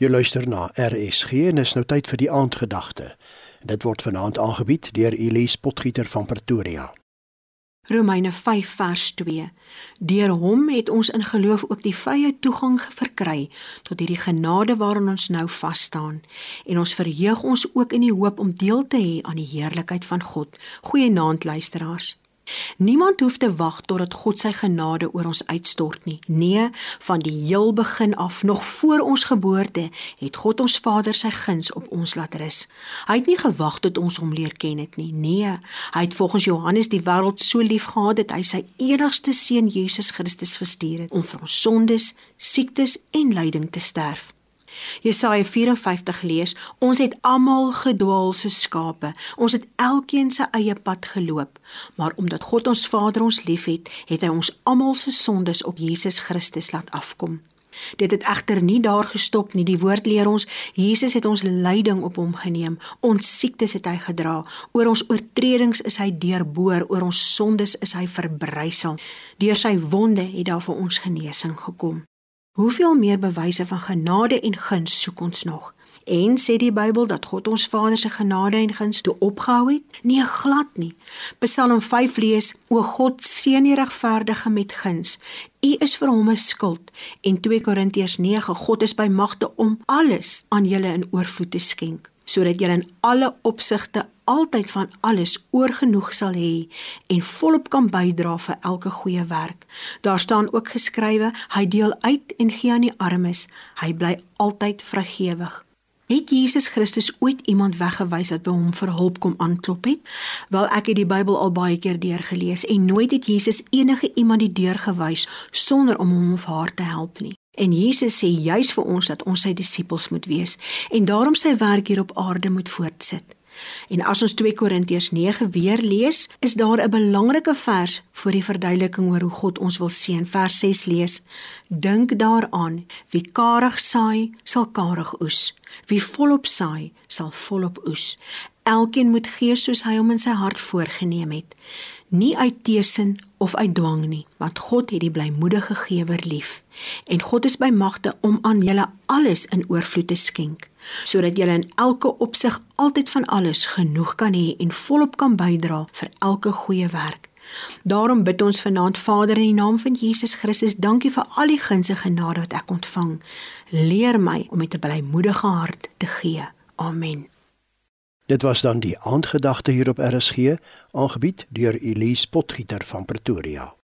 Jy luister na RSG en is nou tyd vir die aandgedagte. Dit word vanaand aangebied deur Elise Potgieter van Pretoria. Romeine 5 vers 2. Deur hom het ons in geloof ook die vrye toegang verkry tot hierdie genade waarin ons nou vas staan en ons verheug ons ook in die hoop om deel te hê aan die heerlikheid van God. Goeienaand luisteraars. Niemand hoef te wag totdat God sy genade oor ons uitstort nie. Nee, van die heel begin af, nog voor ons geboorte, het God ons Vader sy guns op ons laat rus. Hy het nie gewag tot ons hom leer ken het nie. Nee, hy het volgens Johannes die wêreld so lief gehad dat hy sy enigste seun Jesus Christus gestuur het om vir ons sondes, siektes en lyding te sterf. Jesaja 54 lees: Ons het almal gedwaal soos skape. Ons het elkeen sy eie pad geloop, maar omdat God ons Vader ons liefhet, het hy ons almal se sondes op Jesus Christus laat afkom. Dit het egter nie daar gestop nie. Die woord leer ons Jesus het ons lyding op hom geneem. Ons siektes het hy gedra. Oor ons oortredings is hy deurboor, oor ons sondes is hy verbrysel. Deur sy wonde het daar vir ons genesing gekom. Hoeveel meer bewyse van genade en guns soek ons nog? En sê die Bybel dat God ons Vader se genade en guns toe opgehou het? Nee, glad nie. Psalm 5 lees: O God, seën die regverdige met guns. U is vir hom 'n skuld. En 2 Korintiërs 9: God is by magte om alles aan julle in oorvloed te skenk sodat jy in alle opsigte altyd van alles oorgenoeg sal hê en volop kan bydra vir elke goeie werk. Daar staan ook geskrywe: Hy deel uit en gee aan die armes. Hy bly altyd vrygewig. Het Jesus Christus ooit iemand weggewys wat by hom vir hulp kom aanklop het? Wel ek het die Bybel al baie keer deurgelees en nooit het Jesus enige iemand die deur gewys sonder om hom of haar te help nie. En Jesus sê juis vir ons dat ons sy disippels moet wees en daarom sy werk hier op aarde moet voortsit. En as ons 2 Korintiërs 9 weer lees, is daar 'n belangrike vers vir die verduideliking oor hoe God ons wil seën. Vers 6 lees: Dink daaraan, wie karig saai, sal karig oes. Wie volop saai, sal volop oes. Elkeen moet gee soos hy hom in sy hart voorgenem het nie uit teesin of uit dwang nie, want God het die blymoedige gewer lief. En God is by magte om aan julle alles in oorvloed te skenk, sodat julle in elke opsig altyd van alles genoeg kan hê en volop kan bydra vir elke goeie werk. Daarom bid ons vanaand Vader in die naam van Jesus Christus, dankie vir al die guns en genade wat ek ontvang. Leer my om met 'n blymoedige hart te gee. Amen. Dit was dan die aandgedagte hier op RSG, aangebied deur Elise Potgieter van Pretoria.